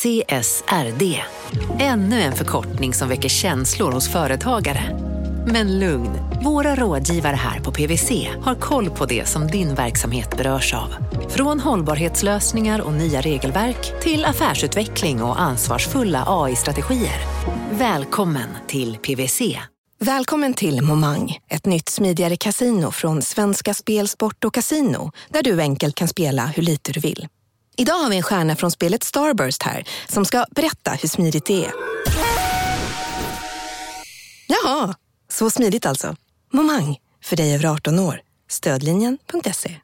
CSRD. Ännu en förkortning som väcker känslor hos företagare. Men lugn, våra rådgivare här på PWC har koll på det som din verksamhet berörs av. Från hållbarhetslösningar och nya regelverk till affärsutveckling och ansvarsfulla AI-strategier. Välkommen till PWC. Välkommen till Momang, ett nytt smidigare casino från Svenska Spel, Sport och Casino där du enkelt kan spela hur lite du vill. Idag har vi en stjärna från spelet Starburst här som ska berätta hur smidigt det är. Jaha, så smidigt alltså. Momang, för dig över 18 år. Stödlinjen.se.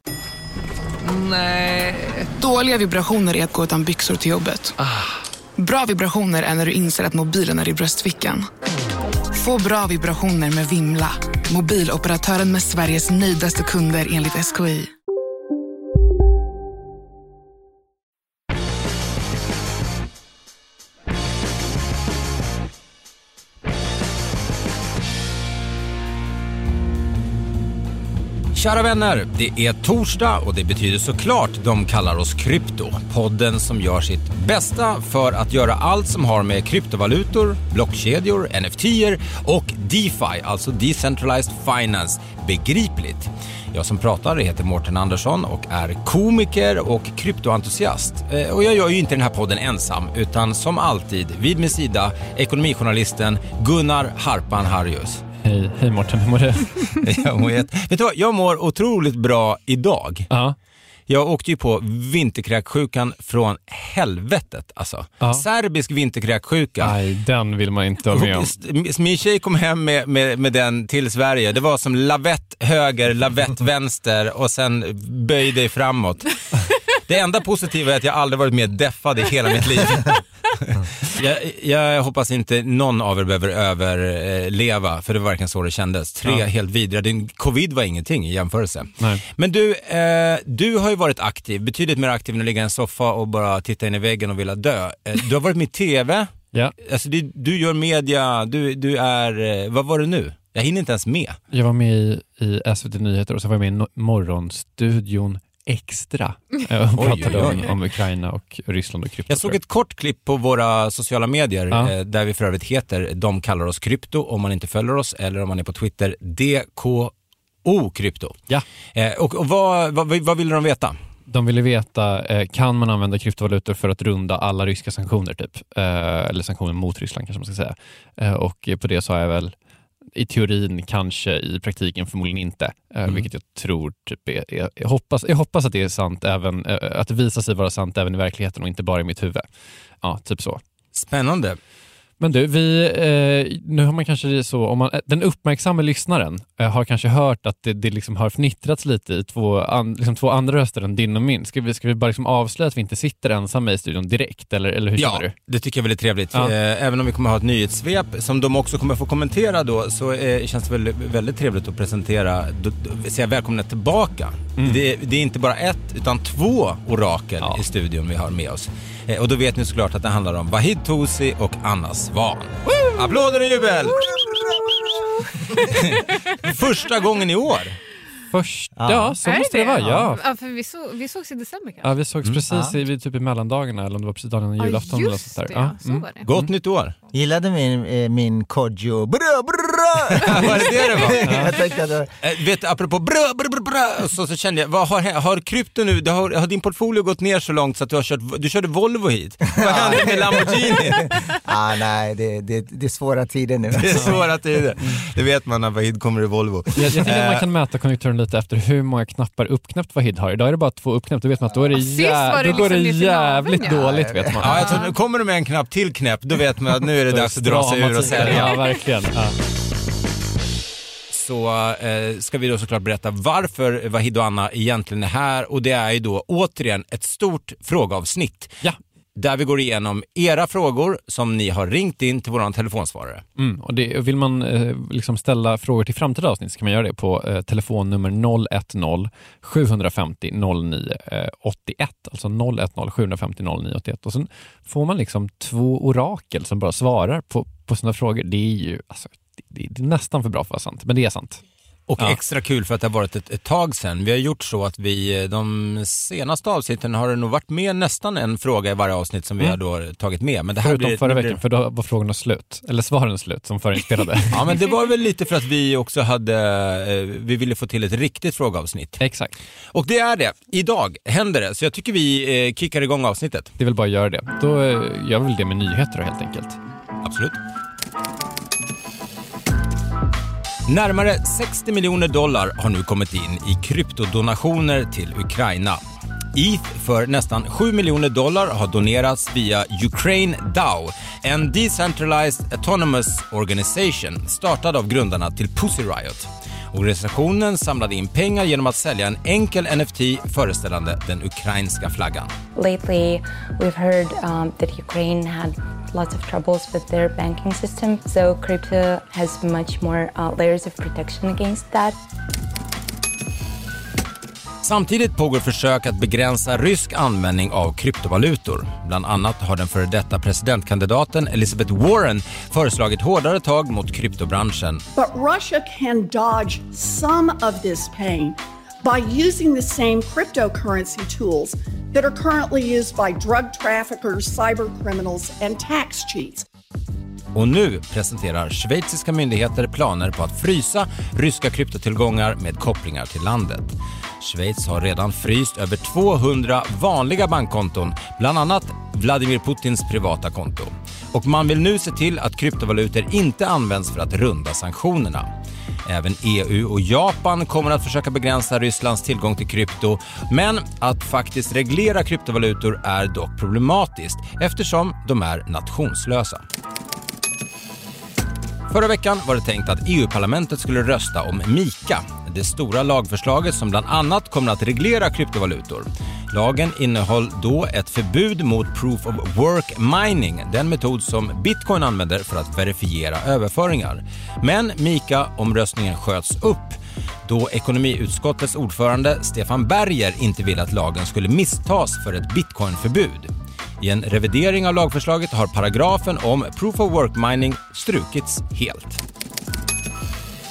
Nej. Dåliga vibrationer är att gå utan byxor till jobbet. Bra vibrationer är när du inser att mobilen är i bröstfickan. Få bra vibrationer med Vimla. Mobiloperatören med Sveriges nöjdaste kunder enligt SKI. Kära vänner, det är torsdag och det betyder såklart de kallar oss Krypto. Podden som gör sitt bästa för att göra allt som har med kryptovalutor, blockkedjor, NFTer och DeFi, alltså Decentralized Finance, begripligt. Jag som pratar heter Mårten Andersson och är komiker och kryptoentusiast. Eh, och jag gör ju inte den här podden ensam, utan som alltid vid min sida ekonomijournalisten Gunnar Harpan Harrius. Hej, hej Mårten, hur mår du? Jag mår, jätte- vet du vad, jag mår otroligt bra idag. Ja, Jag åkte ju på vinterkräksjukan från helvetet alltså. Ja. Serbisk vinterkräksjuka. nej den vill man inte vara med om. Min tjej kom hem med, med, med den till Sverige. Det var som lavett höger, lavett vänster och sen böj dig framåt. Det enda positiva är att jag aldrig varit mer deffad i hela mitt liv. jag, jag hoppas inte någon av er behöver överleva, för det var verkligen så det kändes. Tre Ja. helt vidriga. Din covid var ingenting i jämförelse. Nej. Men du, eh, du har ju varit aktiv, betydligt mer aktiv än att ligga i en soffa och bara titta in i väggen och vilja dö. Eh, du har varit med i TV, Ja, alltså du, du gör media, du, du är, eh, vad var det nu? Jag hinner inte ens med. jag var med i, i SVT Nyheter och så var jag med i no- Morgonstudion Extra eh, Oj, pratade oj. Om, om Ukraina och Ryssland och krypto. Jag såg ett kort klipp på våra sociala medier, Ja. eh, där vi för övrigt heter De kallar oss krypto om man inte följer oss, eller om man är på Twitter, DKO krypto. Ja. Eh, och och vad, vad, vad ville de veta? De ville veta, eh, kan man använda kryptovalutor för att runda alla ryska sanktioner typ? Eh, eller sanktioner mot Ryssland kanske man ska säga. Eh, och på det sa jag väl, i teorin kanske, i praktiken förmodligen inte. Eh, Mm. Vilket jag tror, typ är, är, jag, hoppas, jag hoppas att det är sant, även, eh, att det visar sig vara sant även i verkligheten och inte bara i mitt huvud. Ja, typ så. Spännande. Men du, vi, eh, nu har man kanske så, om man, den uppmärksamma lyssnaren eh, har kanske hört att det, det liksom har fnittrats lite i två, an, liksom två andra röster än din och min. Ska vi, ska vi bara liksom avslöja att vi inte sitter ensamma i studion direkt, eller, eller hur Ja, du? det tycker jag är väldigt trevligt. Ja. Eh, Även om vi kommer ha ett nyhetssvep som de också kommer få kommentera då, så eh, känns det väldigt, väldigt trevligt att presentera, då, då, säga välkomna tillbaka. Det, det är inte bara ett, utan två orakel Ja. i studion vi har med oss. Eh, Och då vet ni såklart att det handlar om Vahid Tosi och Anna Svan. Applåder och jubel! Första gången i år. Först, ja, så Är måste det vara. Ja. ja för vi, så, vi sågs i december kanske? Ja, vi sågs precis i, vid, typ i mellandagarna, eller om det var precis dagen innan julafton. eller just sånt där. det, Ja, så mm. var det. Gott nytt år. Gillade min, eh, min Kodjo. Bra, bra! Var det det det var? Jag tänkte att det- Eh, vet du, apropå brö, brö, brö, brö, så, så kände jag, vad har, hänt? har krypto nu, det har, har din portfolio gått ner så långt så att du har kört, du körde Volvo hit? Vad hände med Lamborghini? ah, nej, det, det, det är svåra tider nu. Det är svåra tider. Det vet man när Vahid kommer i Volvo. Jag, jag tänker att Eh. man kan mäta konjunkturen lite efter hur många knappar uppknäppt Vahid har. Idag är det bara två uppknäppt, då vet man att då, är det Sist jä- var det då går det liksom till jävligt naveln, ja. dåligt vet man. Ja, jag tror, kommer du med en knapp till knäpp, då vet man att nu är det dags att dra sig ur och sälja. Ja, verkligen. Ja. Så eh, ska vi då såklart berätta varför Vahid och Anna egentligen är här och det är ju då återigen ett stort frågeavsnitt. Ja. Där vi går igenom era frågor som ni har ringt in till våran telefonsvarare. Mm, och det, vill man eh, liksom ställa frågor till framtida avsnitt så kan man göra det på eh, telefonnummer 010 750 09 eh, 81. Alltså 010 750 09 81. Och sen får man liksom två orakel som bara svarar på, på sina frågor. Det är ju alltså, det, det är nästan för bra för att vara sant, men det är sant. Och Ja. extra kul för att det har varit ett, ett tag sedan. Vi har gjort så att vi, eh, de senaste avsnitten har det nog varit med nästan en fråga i varje avsnitt som vi Mm. har då tagit med. Men det här Förutom blir, förra nu blir- veckan, för då var frågorna slut. Eller svaren slut, som förinspelade. Ja men det var väl lite för att vi också hade, eh, vi ville få till ett riktigt frågeavsnitt. Exakt. Och det är det. Idag händer det, så jag tycker vi eh, kickar igång avsnittet. Det är väl bara att göra det. Då gör vi väl det med nyheter då, helt enkelt. Absolut. Närmare 60 miljoner dollar har nu kommit in i kryptodonationer till Ukraina. ETH för nästan 7 miljoner dollar har donerats via Ukraine DAO, en decentralized autonomous organization startad av grundarna till Pussy Riot. Organisationen samlade in pengar genom att sälja en enkel NFT föreställande den ukrainska flaggan. Lately, we've heard um, that Ukraine had lots of troubles with their banking system, so crypto has much more uh, layers of protection against that. Samtidigt pågår försök att begränsa rysk användning av kryptovalutor. Bland annat har den före detta presidentkandidaten Elizabeth Warren föreslagit hårdare tag mot kryptobranschen. But Russia can dodge some of this pain by using the same cryptocurrency tools that are currently used by drug traffickers, cyber criminals, and tax cheats. Och nu presenterar schweiziska myndigheter planer på att frysa ryska kryptotillgångar med kopplingar till landet. Schweiz har redan fryst över 200 vanliga bankkonton, bland annat Vladimir Putins privata konto. Och man vill nu se till att kryptovalutor inte används för att runda sanktionerna. Även EU och Japan kommer att försöka begränsa Rysslands tillgång till krypto, men att faktiskt reglera kryptovalutor är dock problematiskt eftersom de är nationslösa. Förra veckan var det tänkt att EU-parlamentet skulle rösta om MIKA, det stora lagförslaget som bland annat kommer att reglera kryptovalutor. Lagen innehöll då ett förbud mot proof of work mining, den metod som bitcoin använder för att verifiera överföringar. Men MIKA-omröstningen sköts upp då ekonomiutskottets ordförande Stefan Berger inte ville att lagen skulle misstas för ett bitcoinförbud. I en revidering av lagförslaget har paragrafen om proof of work mining strukits helt.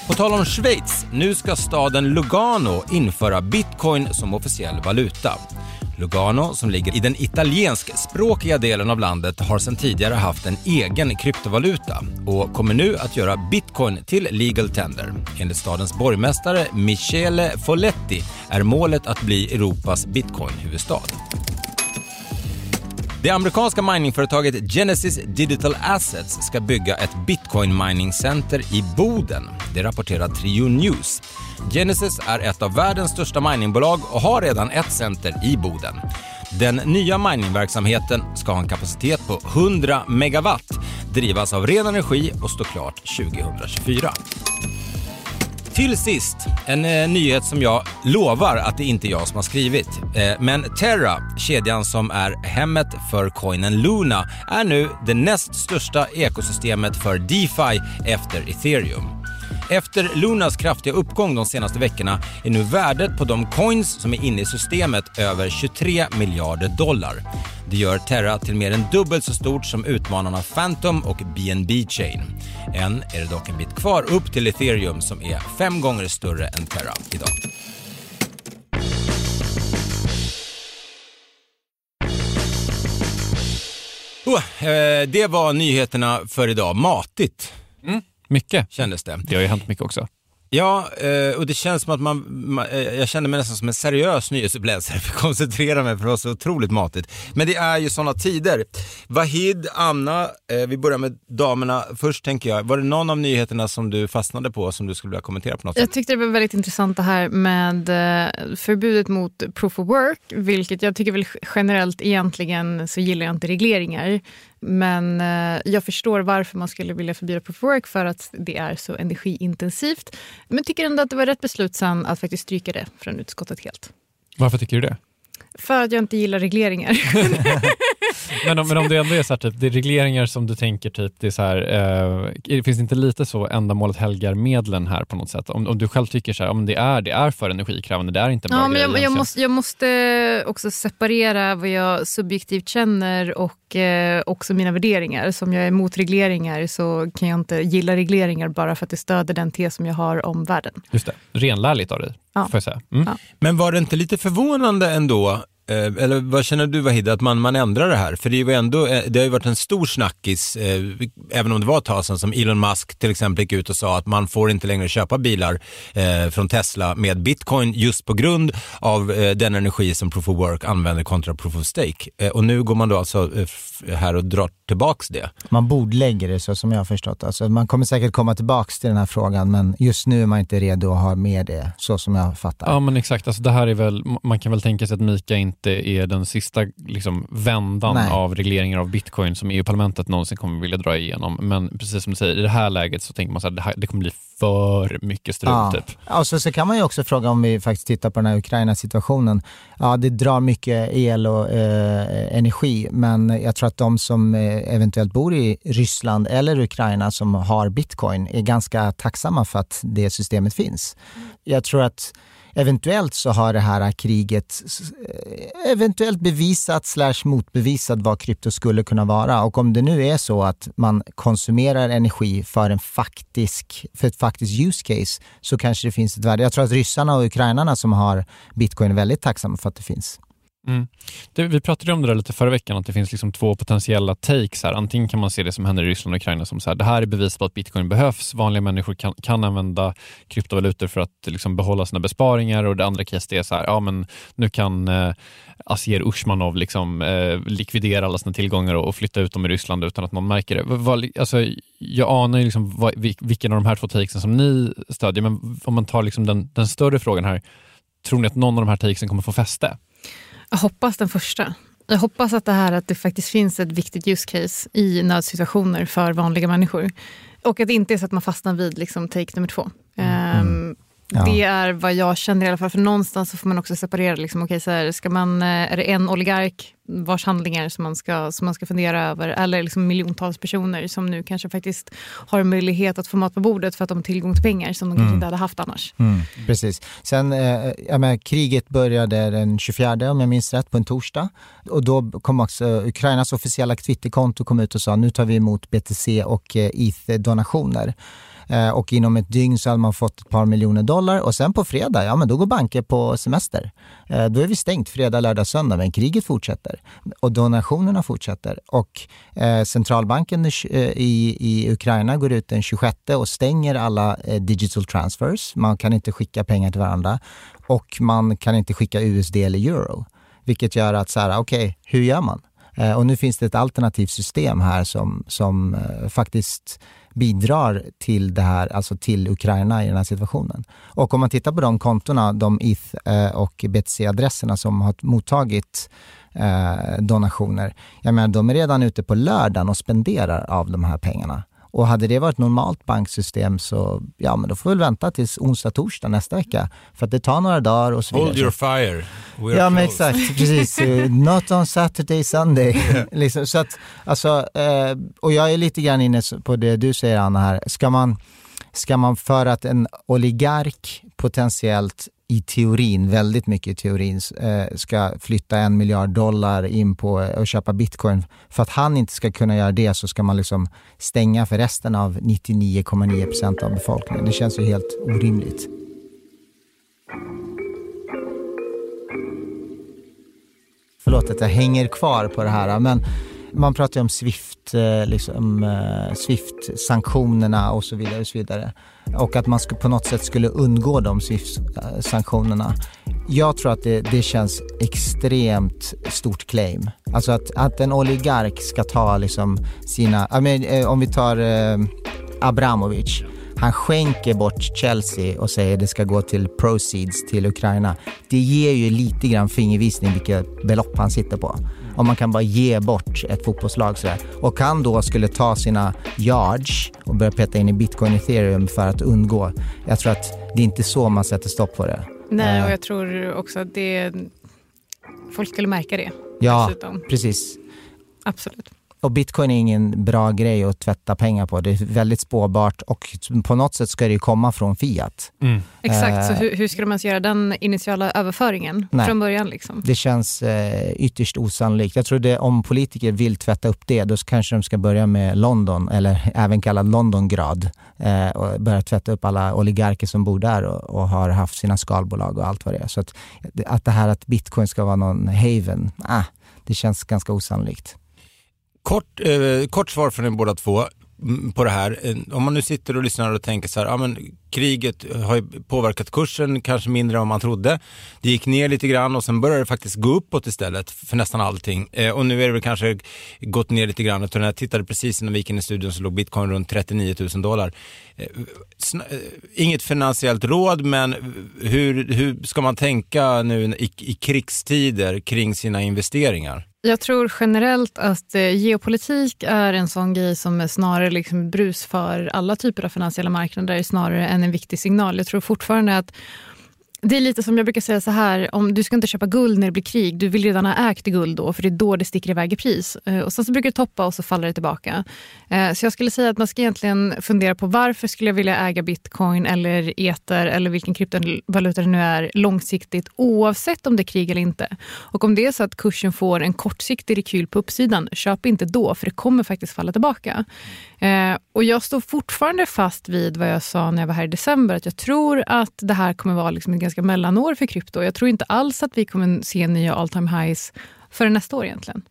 På tal om Schweiz, nu ska staden Lugano införa bitcoin som officiell valuta. Lugano, som ligger i den italienskspråkiga delen av landet, har sedan tidigare haft en egen kryptovaluta och kommer nu att göra bitcoin till legal tender. Enligt stadens borgmästare Michele Folletti är målet att bli Europas bitcoinhuvudstad. Det amerikanska miningföretaget Genesis Digital Assets ska bygga ett bitcoin mining center i Boden. Det rapporterar Trio News. Genesis är ett av världens största miningbolag och har redan ett center i Boden. Den nya miningverksamheten ska ha en kapacitet på 100 megawatt, drivas av ren energi och stå klart 2024. Till sist, en eh, nyhet som jag lovar att det inte är jag som har skrivit. Eh, men Terra, kedjan som är hemmet för coinen Luna, är nu det näst största ekosystemet för DeFi efter ethereum. Efter Lunas kraftiga uppgång de senaste veckorna är nu värdet på de coins som är inne i systemet över 23 miljarder dollar. Det gör Terra till mer än dubbelt så stort som utmanarna Phantom och BNB Chain. Än är det dock en bit kvar upp till ethereum som är fem gånger större än Terra idag. Oh, eh, det var nyheterna för idag. Matigt mm. Mycket. kändes det. Det har ju hänt mycket också. Ja, eh, och det känns som att man, eh, jag kände mig nästan som en seriös nyhetsuppläsare för att koncentrera mig för det var så otroligt matigt. Men det är ju sådana tider. Vahid, Anna, eh, vi börjar med damerna först tänker jag. Var det någon av nyheterna som du fastnade på som du skulle vilja kommentera på något sätt? Jag tyckte det var väldigt intressant det här med förbudet mot proof of work, vilket jag tycker väl generellt egentligen så gillar jag inte regleringar. Men eh, jag förstår varför man skulle vilja förbjuda proof of work för att det är så energiintensivt. Men tycker ändå att det var rätt beslut sen att faktiskt stryka det från utskottet helt. Varför tycker du det? För att jag inte gillar regleringar. men, om, men om det ändå är så här, typ, det är regleringar som du tänker, typ, det är så här, eh, finns det inte lite så ändamålet helgar medlen här på något sätt? Om, om du själv tycker så här, om det är, det är för energikrävande, det är inte bra Ja, men jag, jag, måste, jag måste också separera vad jag subjektivt känner och eh, också mina värderingar. Som jag är emot regleringar så kan jag inte gilla regleringar bara för att det stöder den tes som jag har om världen. Just det, renlärligt av dig, Ja. får jag säga. Mm. Ja. Men var det inte lite förvånande ändå Eh, eller vad känner du Vahid, att man, man ändrar det här? För det, är ju ändå, eh, det har ju varit en stor snackis, eh, även om det var ett tag sedan som Elon Musk till exempel gick ut och sa att man får inte längre köpa bilar eh, från Tesla med bitcoin just på grund av eh, den energi som Proof of Work använder kontra Proof of Stake. Eh, och nu går man då alltså eh, här och drar tillbaks det. Man bordlägger det så som jag har förstått. Alltså, man kommer säkert komma tillbaks till den här frågan men just nu är man inte redo att ha med det så som jag fattar. Ja men exakt, alltså det här är väl, man kan väl tänka sig att Mika inte är den sista liksom, vändan Nej. av regleringar av bitcoin som EU-parlamentet någonsin kommer vilja dra igenom. Men precis som du säger, i det här läget så tänker man att det, här, det kommer bli för mycket strul Ja. typ. Och så, så kan man ju också fråga om vi faktiskt tittar på den här Ukraina-situationen. Ja, det drar mycket el och eh, energi, men jag tror att de som eh, eventuellt bor i Ryssland eller Ukraina som har bitcoin är ganska tacksamma för att det systemet finns. Jag tror att eventuellt så har det här kriget eh, eventuellt bevisat slash motbevisat vad krypto skulle kunna vara. Och om det nu är så att man konsumerar energi för, en faktisk, för ett faktiskt use case så kanske det finns ett värde. Jag tror att ryssarna och ukrainarna som har bitcoin är väldigt tacksamma för att det finns. Mm. Det, vi pratade om det där lite förra veckan, att det finns liksom två potentiella takes här. Antingen kan man se det som händer i Ryssland och Ukraina som så här, det här är bevis på att bitcoin behövs. Vanliga människor kan, kan använda kryptovalutor för att liksom behålla sina besparingar och det andra caset är så här, ja men nu kan eh, Asier Usmanov liksom, eh, likvidera alla sina tillgångar och, och flytta ut dem i Ryssland utan att någon märker det. Vad- alltså, jag anar ju liksom vad, vilken av de här två takesen som ni stödjer, men om man tar liksom den, den större frågan här, tror ni att någon av de här takesen kommer få fäste? Jag hoppas den första. Jag hoppas att det här att det faktiskt finns ett viktigt use case i nödsituationer för vanliga människor. Och att det inte är så att man fastnar vid liksom, take nummer två. Ehm, Ja. Det är vad jag känner i alla fall. För någonstans så får man också separera. Liksom, okay, så här, ska man, eh, är det en oligark vars handlingar som man ska, som man ska fundera över? Eller liksom miljontals personer som nu kanske faktiskt har möjlighet att få mat på bordet för att de har tillgång till pengar som de kanske inte hade haft annars. Mm, precis. Sen, eh, jag menar, kriget började den 24 om jag minns rätt, på en torsdag. Och då kom också Ukrainas officiella Twitterkonto kom ut och sa nu tar vi emot BTC och eh, ETH-donationer. Eh, och inom ett dygn så hade man fått ett par miljoner dollar och sen på fredag, ja men då går banker på semester. Eh, då är vi stängt fredag, lördag, söndag men kriget fortsätter och donationerna fortsätter. Och eh, centralbanken i, eh, i Ukraina går ut den 26 och stänger alla eh, digital transfers. Man kan inte skicka pengar till varandra och man kan inte skicka USD eller euro. Vilket gör att så här, okej, hur gör man? Eh, och nu finns det ett alternativt system här som, som eh, faktiskt bidrar till det här, alltså till Ukraina i den här situationen. Och om man tittar på de kontona, de ETH eh, och BTC-adresserna som har mottagit eh, donationer, jag menar de är redan ute på lördagen och spenderar av de här pengarna. Och hade det varit normalt banksystem så, ja men då får vi väl vänta tills onsdag, torsdag nästa vecka. För att det tar några dagar och så vidare. Hold your fire. We're Ja men exakt, precis. Not on Saturday, Sunday. liksom, så att, alltså, eh, och jag är lite grann inne på det du säger Anna här. Ska man, ska man för att en oligark potentiellt i teorin, väldigt mycket i teorin, eh, ska flytta en miljard dollar in på att och köpa bitcoin. För att han inte ska kunna göra det så ska man liksom stänga för resten av 99,9% av befolkningen. Det känns ju helt orimligt. Förlåt att jag hänger kvar på det här, men man pratar ju om Swift, eh, liksom, Swift-sanktionerna och så vidare. Och, så vidare och att man på något sätt skulle undgå de eh, sanktionerna. Jag tror att det, det känns extremt stort claim. Alltså att, att en oligark ska ta liksom sina, I mean, eh, om vi tar eh, Abramovic. Han skänker bort Chelsea och säger det ska gå till proceeds till Ukraina. Det ger ju lite grann fingervisning vilket belopp han sitter på. Om man kan bara ge bort ett fotbollslag sådär. Och han då skulle ta sina yards och börja peta in i bitcoin ethereum för att undgå. Jag tror att det är inte så man sätter stopp på det. Nej, Eh, och jag tror också att det, folk skulle märka det. Ja, dessutom. precis. Absolut. Och bitcoin är ingen bra grej att tvätta pengar på. Det är väldigt spårbart och på något sätt ska det ju komma från fiat. Mm. Exakt, så Eh. hur, hur ska de ens göra den initiala överföringen Nej. från början? Liksom? Det känns eh, ytterst osannolikt. Jag tror det om politiker vill tvätta upp det, då kanske de ska börja med London, eller även kallad Londongrad, eh, och börja tvätta upp alla oligarker som bor där och, och har haft sina skalbolag och allt vad det är. Så att, att det här att bitcoin ska vara någon haven, ah, det känns ganska osannolikt. Kort, eh, kort svar från er båda två mm, på det här. Eh, om man nu sitter och lyssnar och tänker så här, ja men kriget har ju påverkat kursen kanske mindre än vad man trodde. Det gick ner lite grann och sen började det faktiskt gå uppåt istället för nästan allting. Eh, och nu är det väl kanske gått ner lite grann. När jag tittade precis innan vi gick in i studion så låg bitcoin runt 39 000 dollar. Eh, eh, Inget finansiellt råd, men hur, hur ska man tänka nu i, i krigstider kring sina investeringar? Jag tror generellt att eh, geopolitik är en sån grej som är snarare liksom brus för alla typer av finansiella marknader snarare än en viktig signal. Jag tror fortfarande att det är lite som jag brukar säga så här, om du ska inte köpa guld när det blir krig, du vill redan ha ägt guld då, för det är då det sticker iväg i pris. Eh, och sen så brukar det toppa och så faller det tillbaka. Eh, så jag skulle säga att man ska egentligen fundera på varför skulle jag vilja äga bitcoin eller ether eller vilken kryptovaluta det nu är långsiktigt oavsett om det är krig eller inte. Och om det är så att kursen får en kortsiktig rekyl på uppsidan, köp inte då för det kommer faktiskt falla tillbaka. Eh, och jag står fortfarande fast vid vad jag sa när jag var här i december, att jag tror att det här kommer vara liksom ett ganska mellanår för krypto. Jag tror inte alls att vi kommer se nya all time highs förrän nästa år egentligen.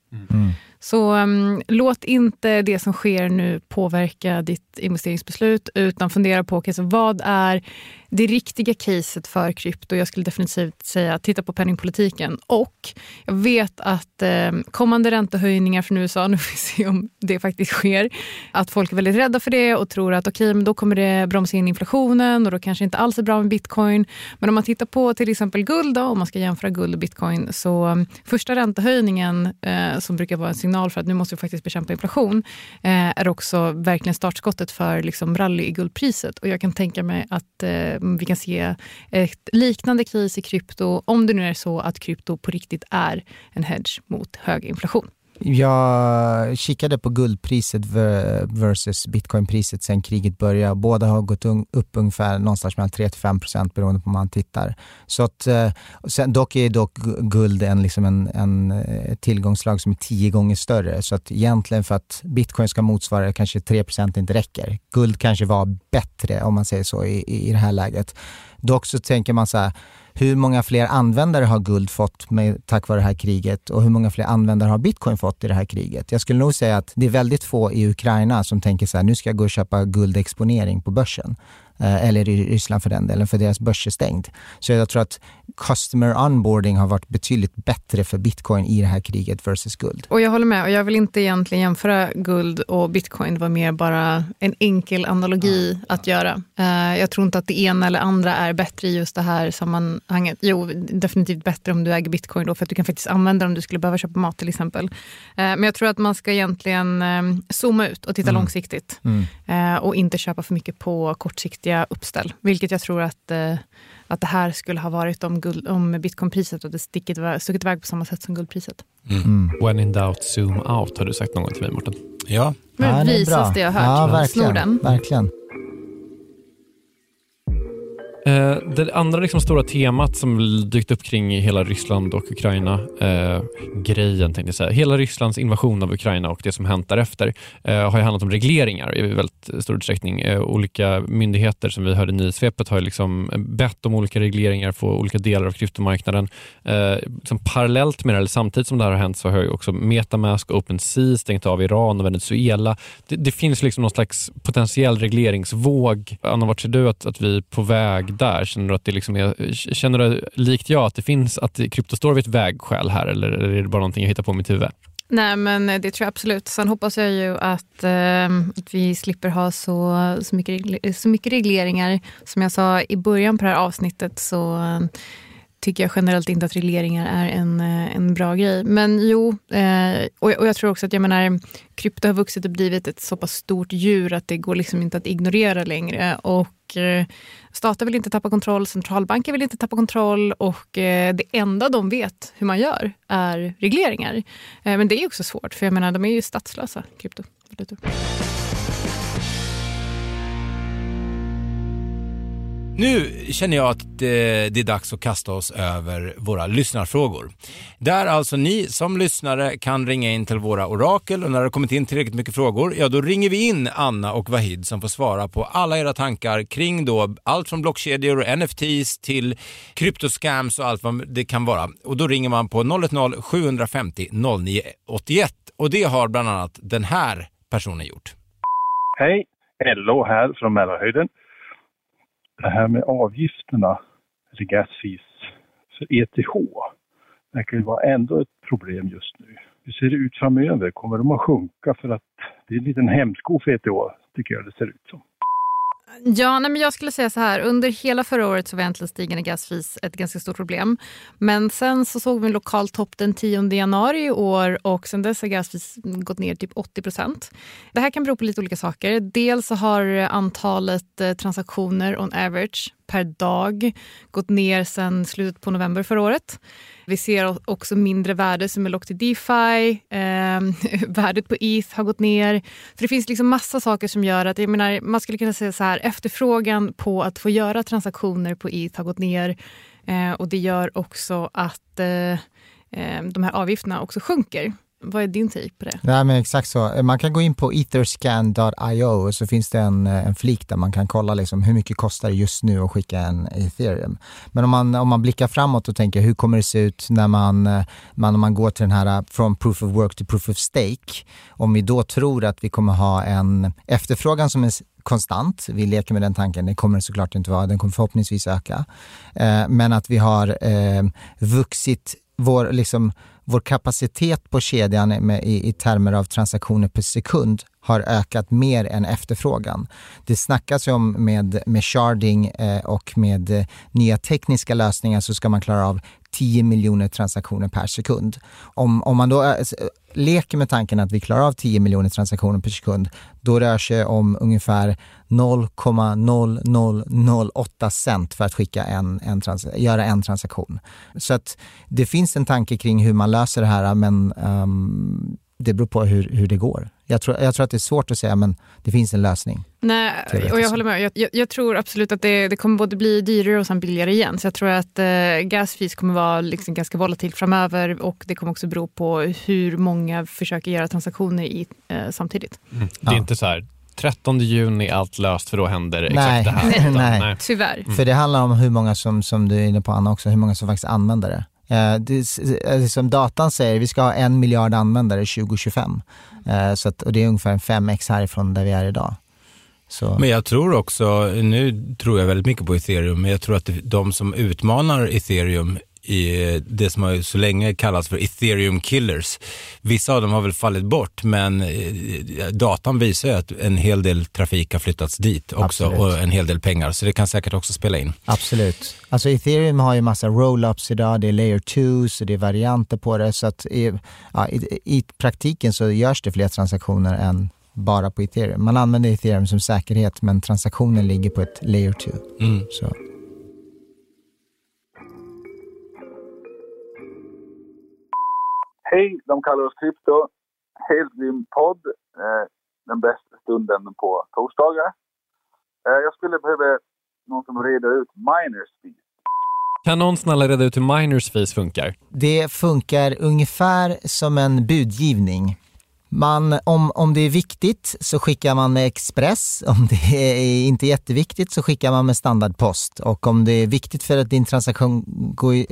Så um, låt inte det som sker nu påverka ditt investeringsbeslut utan fundera på okay, vad är det riktiga caset för krypto. Jag skulle definitivt säga titta på penningpolitiken. Och jag vet att eh, kommande räntehöjningar från USA, nu får vi se om det faktiskt sker, att folk är väldigt rädda för det och tror att okej, men då kommer det bromsa in inflationen och då kanske inte alls är bra med bitcoin. Men om man tittar på till exempel guld, då, om man ska jämföra guld och bitcoin, så ehm, första räntehöjningen eh, som brukar vara en signal för att nu måste vi faktiskt bekämpa inflation, eh, är också verkligen startskottet för liksom, rally i guldpriset. Och jag kan tänka mig att eh, Eh, vi kan se ett liknande kris i krypto om det nu är så att krypto på riktigt är en hedge mot hög inflation. Jag kikade på guldpriset versus bitcoinpriset sen kriget började. Båda har gått upp ungefär någonstans mellan 3-5 procent beroende på hur man tittar. Så att, eh, sen, dock är dock guld en, liksom en, en eh, tillgångslag som är tio gånger större. Så att egentligen för att bitcoin ska motsvara kanske 3 procent inte räcker. Guld kanske var bättre om man säger så i, i det här läget. Dock så tänker man så här, hur många fler användare har guld fått med, tack vare det här kriget och hur många fler användare har bitcoin fått i det här kriget? Jag skulle nog säga att det är väldigt få i Ukraina som tänker så här, nu ska jag gå och köpa guldexponering på börsen. Eh, eller i Ryssland för den delen, för deras börs är stängd. Så jag tror att customer onboarding har varit betydligt bättre för bitcoin i det här kriget versus guld. Och jag håller med och jag vill inte egentligen jämföra guld och bitcoin. Det var mer bara en enkel analogi att göra. Eh, jag tror inte att det ena eller andra är bättre i just det här sammanhanget. Jo, definitivt bättre om du äger bitcoin då för att du kan faktiskt använda det om du skulle behöva köpa mat till exempel. Eh, men jag tror att man ska egentligen zooma ut och titta Mm. långsiktigt. Mm. Och inte köpa för mycket på kortsiktiga uppställ. Vilket jag tror att, eh, att det här skulle ha varit om, guld, om bitcoinpriset och det stickit, stuckit iväg på samma sätt som guldpriset. Mm. When in doubt, zoom out har du sagt någon gång till mig Mårten. Ja, Men Ja, det är visaste bra. jag har Ja, hört. verkligen. Snorden. verkligen. Eh, det andra liksom stora temat som dykt upp kring hela Ryssland och Ukraina, eh, grejen tänkte jag säga, hela Rysslands invasion av Ukraina och det som hänt därefter eh, har ju handlat om regleringar i väldigt stor utsträckning. Eh, olika myndigheter som vi hörde i nyhetssvepet har ju liksom bett om olika regleringar på olika delar av kryptomarknaden. Eh, liksom parallellt med det, eller samtidigt som det här har hänt så har ju också Metamask och OpenSea stängt av Iran och Venezuela. Det, det finns liksom någon slags potentiell regleringsvåg. Anna, vart ser du att, att vi är på väg där? Känner du att det liksom är, känner du likt jag att det finns att krypto står vid ett vägskäl här eller är det bara någonting jag hittar på i mitt huvud? Nej, men det tror jag absolut. Sen hoppas jag ju att, eh, att vi slipper ha så, så, mycket, så mycket regleringar. Som jag sa i början på det här avsnittet så eh, tycker jag generellt inte att regleringar är en, eh, en bra grej. Men jo, eh, och, och jag tror också att jag menar, krypto har vuxit och blivit ett så pass stort djur att det går liksom inte att ignorera längre. Och eh, Stater vill inte tappa kontroll, centralbanker vill inte tappa kontroll och eh, det enda de vet hur man gör är regleringar. Eh, men det är också svårt, för jag menar, de är ju statslösa, kryptovalutor. Nu känner jag att eh, det, är dags att kasta oss över våra lyssnarfrågor. Där alltså ni som lyssnare kan ringa in till våra orakel och när det har kommit in tillräckligt mycket frågor, ja då ringer vi in Anna och Vahid som får svara på alla era tankar kring då allt från blockkedjor och NFTs till kryptoscams och allt vad det kan vara. Och då ringer man på 010-750 0981 och det har bland annat den här personen gjort. Hej, Ello här från Mälarhöjden det här med avgifterna, eller gas fees, för ETH verkar ju vara ändå ett problem just nu. Hur ser det ut framöver? Kommer de att sjunka för att det är en liten hämsko för ETH, tycker jag det ser ut som. Ja, nej, men jag skulle säga så här. Under hela förra året så var äntligen stigande gasfis ett ganska stort problem. Men sen så såg vi en lokal topp den 10 januari i år och sen dess har gasfis gått ner typ 80 procent. Det här kan bero på lite olika saker. Dels så har eh, antalet eh, transaktioner on average per dag gått ner sen slutet på november förra året. Vi ser också mindre värde som är lågt i DeFi. Eh, värdet på ETH har gått ner. Så det finns liksom massa saker som gör att, jag menar, man skulle kunna säga så här, efterfrågan på att få göra transaktioner på ETH har gått ner. Eh, och det gör också att eh, eh de här avgifterna också sjunker. Vad är din take på det? Nej, men exakt så. Man kan gå in på etherscan.io och så finns det en, eh, en flik där man kan kolla liksom hur mycket kostar det just nu att skicka en ethereum. Men om man, om man blickar framåt och tänker hur kommer det se ut när man, eh, man, om man går till den här eh, från proof of work till proof of stake. Om vi då tror att vi kommer ha en efterfrågan som är konstant. Vi leker med den tanken, det kommer det såklart inte vara, den kommer förhoppningsvis öka. Eh, men att vi har eh, vuxit vår, liksom, vår kapacitet på kedjan med, i, i termer av transaktioner per sekund har ökat mer än efterfrågan. Det snackas ju om med, med sharding eh, och med eh, nya tekniska lösningar så ska man klara av 10 miljoner transaktioner per sekund. Om, om man då eh, eh, leker med tanken att vi klarar av 10 miljoner transaktioner per sekund, då rör sig om ungefär 0,0008 cent för att skicka en, en trans göra en transaktion. Så att det finns en tanke kring hur man löser det här men um, det beror på hur, hur det går. Jag tror, jag tror att det är svårt att säga, men det finns en lösning. Nej, och jag håller med. Jag, jag, jag tror absolut att det, det, kommer både bli dyrare och sen billigare igen. Så jag tror att eh, gasfis kommer vara liksom ganska volatilt framöver och det kommer också bero på hur många försöker göra transaktioner i, eh, samtidigt. Mm. Det är ja. inte så här 13 juni är allt löst för då händer exakt nej, det här. Nej, nej. nej. Tyvärr. Mm. För det handlar om hur många som, som du är inne på Anna också, hur många som faktiskt använder det. Eh, det, eh, som datan säger, vi ska ha en miljard användare 2025. Eh, så att, och det är ungefär en 5x härifrån där vi är idag. Så. Men jag tror också, nu tror jag väldigt mycket på ethereum, men jag tror att de som utmanar ethereum i det som har så länge kallats för ethereum killers. Vissa av dem har väl fallit bort men eh, datan visar ju att en hel del trafik har flyttats dit också Absolut. och en hel del pengar så det kan säkert också spela in. Absolut. Alltså ethereum har ju massa roll-ups idag, det är layer 2 så det är varianter på det så att i, ja, i, i praktiken så görs det fler transaktioner än bara på ethereum. Man använder ethereum som säkerhet men transaktionen ligger på ett layer 2. Mm. Hej, de kallar oss Krypto. Helt grym podd. Eh, den bästa stunden på torsdagar. Eh, jag skulle behöva någon som reder ut miners fees. Kan någon snälla reda ut hur miners fees funkar? Det funkar ungefär som en budgivning. Man, om, om det är viktigt så skickar man med Express. Om det är inte jätteviktigt så skickar man med standardpost. Och om det är viktigt för att din transaktion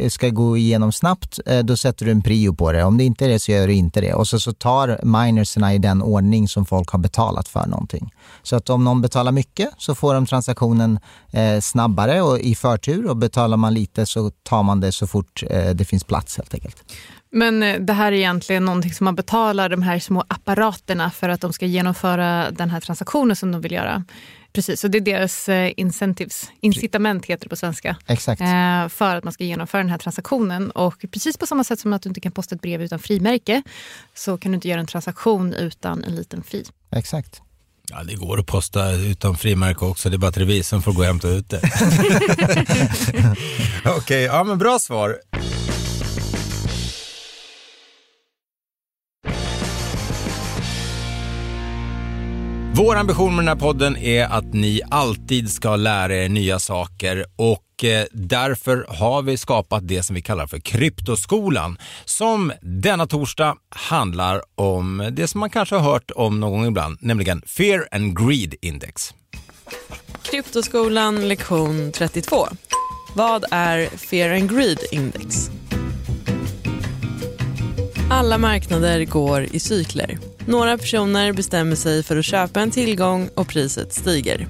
ska gå igenom snabbt, eh, då sätter du en prio på det. Om det inte är det så gör du inte det. Och så, så tar minerserna i den ordning som folk har betalat för någonting. Så att om någon betalar mycket så får de transaktionen eh, snabbare och i förtur och betalar man lite så tar man det så fort eh, det finns plats helt enkelt. Men eh, det här är egentligen någonting som man betalar de här små apparaterna för att de ska genomföra den här transaktionen som de vill göra. Precis, så det är deras eh, incentives, incitament heter det på svenska. Exakt. Eh, för att man ska genomföra den här transaktionen. Och precis på samma sätt som att du inte kan posta ett brev utan frimärke så kan du inte göra en transaktion utan en liten fee. Exakt. Ja, det går att posta utan frimärke också, det är bara att revisorn får gå och hämta ut det. Okej, okay, ja men bra svar. Vår ambition med den här podden är att ni alltid ska lära er nya saker och eh, därför har vi skapat det som vi kallar för Kryptoskolan som denna torsdag handlar om det som man kanske har hört om någon gång ibland, nämligen Fear and Greed Index. Kryptoskolan lektion 32. Vad är Fear and Greed Index? Alla marknader går i cykler. Några personer bestämmer sig för att köpa en tillgång och priset stiger.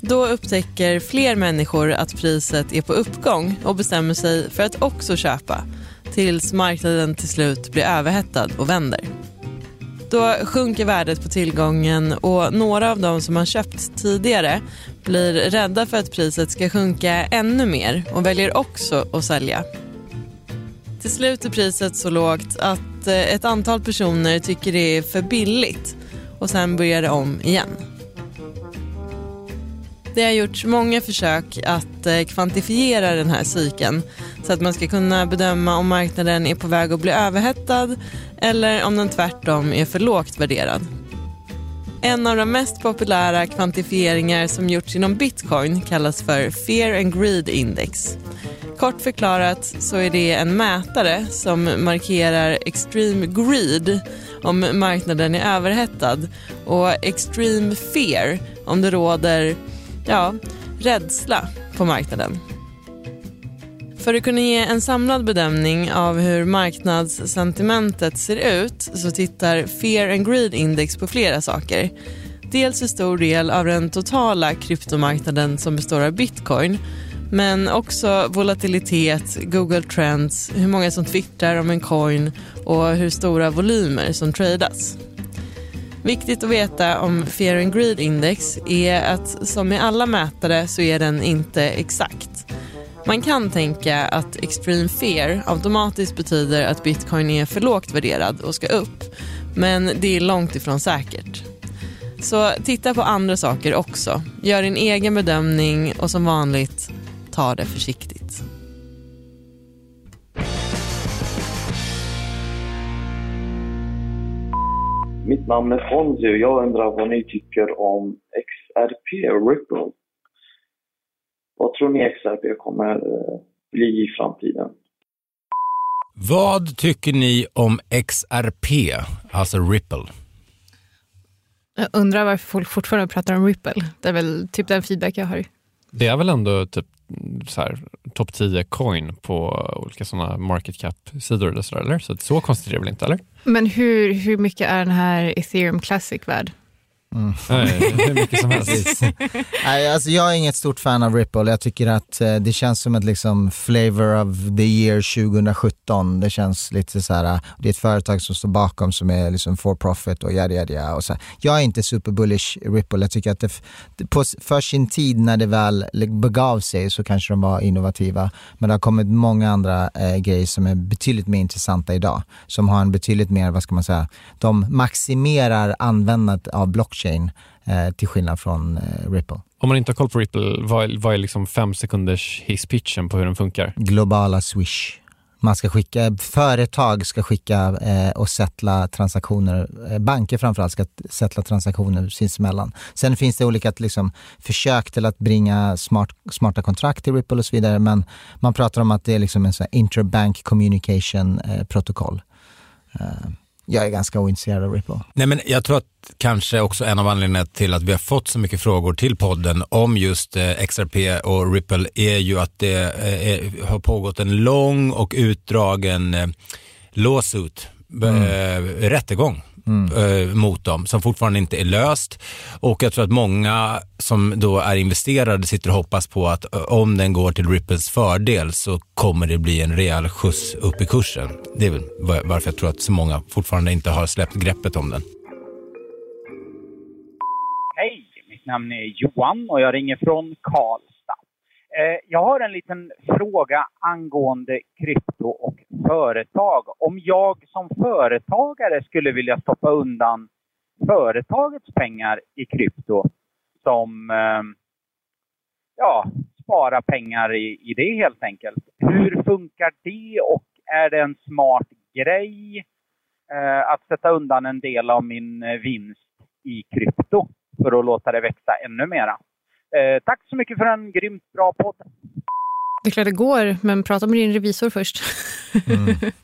Då upptäcker fler människor att priset är på uppgång och bestämmer sig för att också köpa tills marknaden till slut blir överhettad och vänder. Då sjunker värdet på tillgången och några av de som har köpt tidigare blir rädda för att priset ska sjunka ännu mer och väljer också att sälja. Till slut är priset så lågt att att eh, ett antal personer tycker det är för billigt och sen börjar det om igen. Det har gjorts många försök att eh, kvantifiera den här cykeln så att man ska kunna bedöma om marknaden är på väg att bli överhettad eller om den tvärtom är för lågt värderad. En av de mest populära kvantifieringar som gjorts inom bitcoin kallas för Fear and Greed Index. Kort förklarat så är det en mätare som markerar extreme greed om marknaden är överhettad och extreme fear om det råder ja, rädsla på marknaden. För att kunna ge en samlad bedömning av hur marknadssentimentet ser ut så tittar Fear and Greed Index på flera saker. Dels hur stor del av den totala kryptomarknaden som består av bitcoin men också volatilitet, Google Trends, hur många som twittrar om en coin och hur stora volymer som tradas. Viktigt att veta om Fear and Greed Index är att som med alla mätare så är den inte exakt. Man kan tänka att extreme fear automatiskt betyder att bitcoin är för lågt värderad och ska upp. Men det är långt ifrån säkert. Så titta på andra saker också. Gör din egen bedömning och som vanligt, ta det försiktigt. Mitt namn är Fonzie och jag undrar vad ni tycker om XRP och Ripple. Vad tror ni XRP kommer eh, bli i framtiden? Vad tycker ni om XRP, alltså Ripple? Jag undrar varför folk fortfarande pratar om Ripple. Det är väl typ den feedback jag har. Det är väl ändå typ topp 10 coin på olika sådana market cap-sidor eller så, eller? Så så konstigt är det väl inte, eller? Men hur, hur mycket är den här ethereum classic värd? Mm. Nej, hur mycket som helst. Nej, alltså jag är inget stort fan av Ripple. Jag tycker att eh, det känns som ett liksom flavor of the year 2017. Det känns lite så här, det är ett företag som står bakom som är liksom for profit och yada yada. Och så. Jag är inte super bullish Ripple. Jag tycker att det, på, för sin tid när det väl begav sig så kanske de var innovativa. Men det har kommit många andra eh, grejer som är betydligt mer intressanta idag. Som har en betydligt mer, vad ska man säga, de maximerar användandet av blockchain blockchain eh, till skillnad från eh, Ripple. Om man inte har koll på Ripple, vad, vad är liksom fem sekunders hisspitchen på hur den funkar? Globala Swish. Man ska skicka, företag ska skicka eh, och sätta transaktioner, eh, banker framförallt ska sätta transaktioner sinsemellan. Sen finns det olika liksom, försök till att bringa smart, smarta kontrakt till Ripple och så vidare, men man pratar om att det är liksom en sån interbank communication eh, protokoll. Eh, jag är ganska ointresserad av Ripple. Nej, men jag tror att kanske också en av anledningarna till att vi har fått så mycket frågor till podden om just eh, XRP och Ripple är ju att det eh, har pågått en lång och utdragen eh, lawsuit Mm. rättegång eh, mot dem som fortfarande inte är löst. Och jag tror att många som då är investerade sitter och hoppas på att eh, om den går till Ripples fördel så kommer det bli en rejäl skjuts upp i kursen. Det är väl var- varför jag tror att så många fortfarande inte har släppt greppet om den. Hej, mitt namn är Johan och jag ringer från Karlstad. Eh, jag har en liten fråga angående krypto och företag. Om jag som företagare skulle vilja stoppa undan företagets pengar i krypto som eh, ja, spara pengar i, i det helt enkelt. Hur funkar det och är det en smart grej eh, att sätta undan en del av min eh, vinst i krypto för att låta det växa ännu mera? Eh, tack så mycket för en grymt bra podd. Det är klart det går, men prata med din revisor först.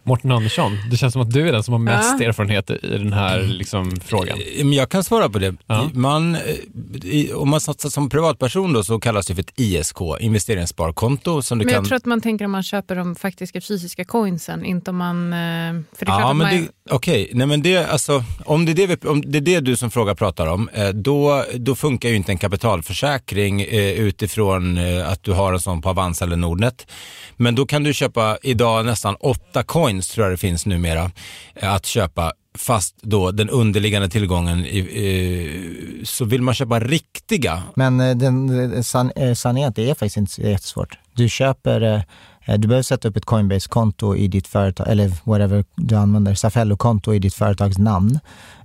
Mårten Andersson, det känns som att du är den som har mest Ja. erfarenhet i den här liksom, frågan. Eh, Men jag kan svara på det. Man, eh, om man satsar som privatperson då så kallas det för ett ISK, investeringssparkonto. Som du Men jag kan... tror att man tänker om man köper de faktiska fysiska coinsen, inte om man... eh, För det är Ja, men man, det, okej. Nej, men det, alltså, om, det är det vi, om det är det du som fråga pratar om, då, då funkar ju inte en kapitalförsäkring eh, utifrån eh, att du har en sån på Avanza eller Nordnet. Men då kan du köpa idag nästan åtta coins, tror jag det finns numera, eh, att köpa fast då den underliggande tillgången, eh, så vill man köpa riktiga Men eh, den, eh, san, sanningen är att det är faktiskt inte jättesvårt. Du köper, eh, du behöver sätta upp ett Coinbase-konto i ditt företag, eller whatever du använder, Safello-konto i ditt företags namn.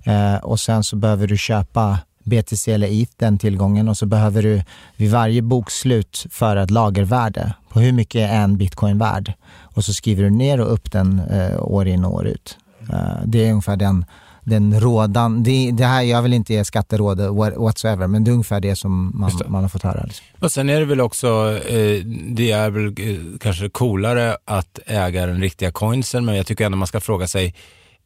Eh, och sen så behöver du köpa BTC eller ETH, den tillgången, och så behöver du vid varje bokslut föra ett lagervärde på hur mycket är en bitcoin värd. Och så skriver du ner och upp den eh, år in och år ut. Eh, det är ungefär den den rådan, det, det här, jag vill inte ge skatteråd what- whatsoever, men det är ungefär det som man, man har fått höra. Liksom. Och sen är det väl också, eh, det är väl eh, kanske coolare att äga den riktiga coinsen, men jag tycker ändå man ska fråga sig,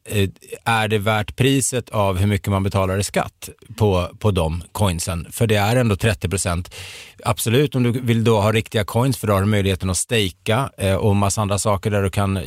Eh, är det värt priset av hur mycket man betalar i skatt på, på de coinsen? För det är ändå 30 procent. Absolut, om du vill då ha riktiga coins, för då har du möjligheten att stejka eh, och massa andra saker där du kan,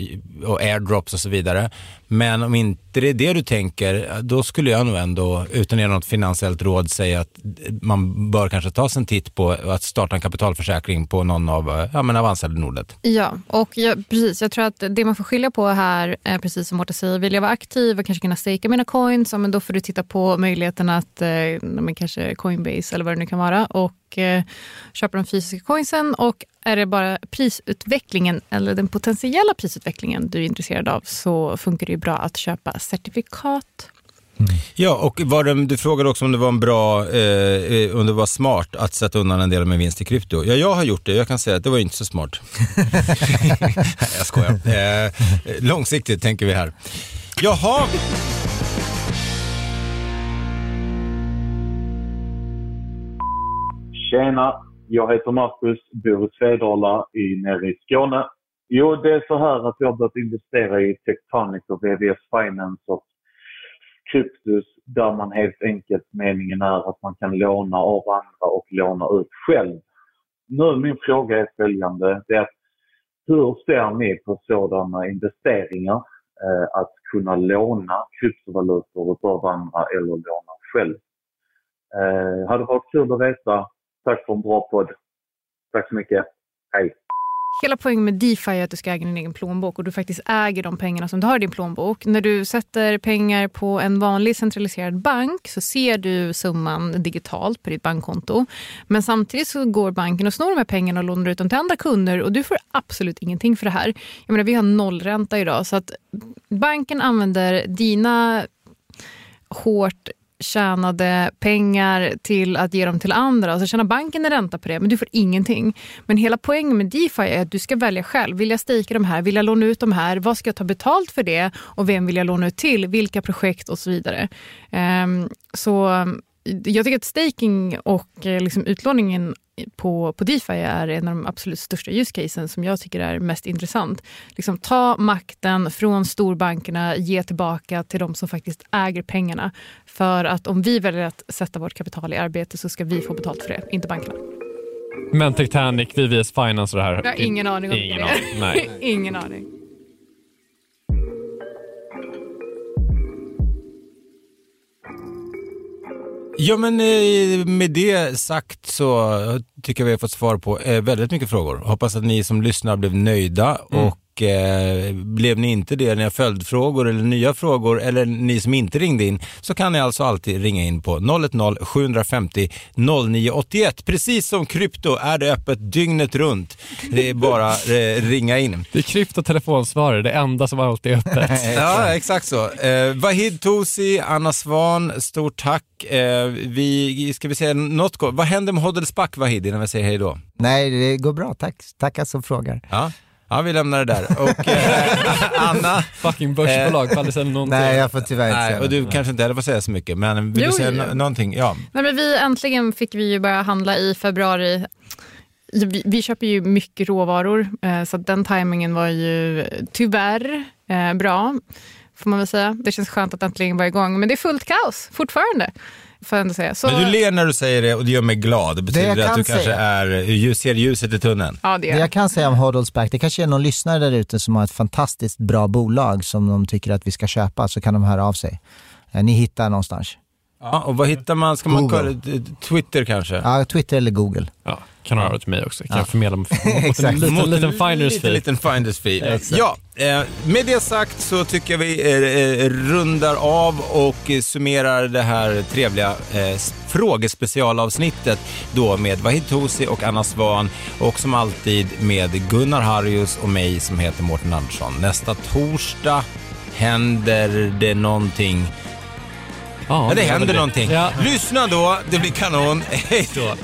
och airdrops och så vidare. Men om inte det är det du tänker, då skulle jag nog ändå, utan att ge något finansiellt råd, säga att man bör kanske ta sig en titt på att starta en kapitalförsäkring på någon av eh, ja, men Avanza eller Nordnet. Ja, och jag, precis. Jag tror att det man får skilja på här, är precis som Mårten säger, vill jag vara aktiv och kanske kunna stejka mina coins, ja, men då får du titta på möjligheten att, eh, kanske Coinbase eller vad det nu kan vara, och eh, köpa de fysiska coinsen. Och är det bara prisutvecklingen eller den potentiella prisutvecklingen du är intresserad av så funkar det ju bra att köpa certifikat. Ja, och var det, du frågade också om det var en bra, eh, eh, om det var smart att sätta undan en del av min vinst i krypto. Ja, jag har gjort det. Jag kan säga att det var inte så smart. Nej, jag skojar. Eh, långsiktigt tänker vi här. Jaha. Tjena, jag heter Marcus, bor i Svedala i, nere i Skåne. Jo, det är så här att jag har börjat investera i Tectonic och VVS Finance och Kryptus där man helt enkelt, meningen är att man kan låna av andra och låna ut själv. Nu min fråga är följande. Det är att hur ser ni på sådana investeringar? Eh, att kunna låna kryptovalutor av andra eller låna själv? Eh, hade varit kul att veta. Tack för en bra podd. Tack så mycket. Hej. Hela poängen med DeFi är att du ska äga din egen plånbok och du faktiskt äger de pengarna som du har i din plånbok. När du sätter pengar på en vanlig centraliserad bank så ser du summan digitalt på ditt bankkonto. Men samtidigt så går banken och snor de här pengarna och lånar ut dem till andra kunder och du får absolut ingenting för det här. Jag menar, vi har nollränta idag så att banken använder dina hårt tjänade pengar till att ge dem till andra alltså, och så tjänar banken en ränta på det men du får ingenting. Men hela poängen med DeFi är att du ska välja själv. Vill jag stejka de här? Vill jag låna ut de här? Vad ska jag ta betalt för det? Och vem vill jag låna ut till? Vilka projekt och så vidare. Um, så jag tycker att staking och eh, liksom utlåningen på, på DeFi är en av de absolut största use som jag tycker är mest intressant. Liksom ta makten från storbankerna, ge tillbaka till de som faktiskt äger pengarna. För att om vi väljer att sätta vårt kapital i arbete så ska vi få betalt för det, inte bankerna. Men Titanic, VVS Finance och det här. Jag har ingen aning om ingen det. Aning. Nej. ingen aning. Ja, men eh, med det sagt så tycker jag vi har fått svar på eh, väldigt mycket frågor. Hoppas att ni som lyssnar blev nöjda Mm. och eh, blev ni inte det, ni har följdfrågor eller nya frågor eller ni som inte ringde in så kan ni alltså alltid ringa in på 010-750 0981. Precis som krypto är det öppet dygnet runt. Det är bara eh, ringa in. Det är kryptotelefonsvarare, det enda som alltid är öppet. Ja, exakt så. Eh, Vahid Tosi, Anna Svan, stort tack. Eh, vi, ska vi säga något gott? Vad händer med Hodelsback Vahid innan vi säger hej då? Nej, det går bra. Tack. Tackar som frågar. Ja. Ja, vi lämnar det där. Och eh, Anna? Fucking börsbolag, faller sen någonting. Nej, jag får tyvärr inte Nej, säga och du kanske inte heller får säga så mycket, men vill Jo, du säga jo. någonting? Ja. Nej, men vi, äntligen fick vi ju börja handla i februari. Vi, vi köper ju mycket råvaror, eh, så den tajmingen var ju tyvärr eh, bra. Får man väl säga. Det känns skönt att äntligen vara igång. Men det är fullt kaos fortfarande. Får jag ändå säga. Så, Men du ler när du säger det och det gör mig glad. Det betyder jag att du kanske säga- är, ser ljuset i tunneln. ja, det Det jag kan säga om Hodelsback, det kanske är någon lyssnare där ute som har ett fantastiskt bra bolag som de tycker att vi ska köpa, så kan de höra av sig. Eh, Ni hittar någonstans. Ja, och vad hittar man? Ska man Google. kolla, Twitter kanske? Ja, Twitter eller Google. Ja, kan höra av till mig också. Kan Ja. jag förmedla mot en liten, Mot en liten finders fee. liten finders fee. Ja, eh, med det sagt så tycker jag vi eh, eh, rundar av och eh, summerar det här trevliga eh, frågespecialavsnittet då med Vahid Tosi och Anna Svan och som alltid med Gunnar Harrius och mig som heter Mårten Andersson. Nästa torsdag händer det någonting. Ja, det händer någonting. Ja. Lyssna då, det blir kanon. Hej då!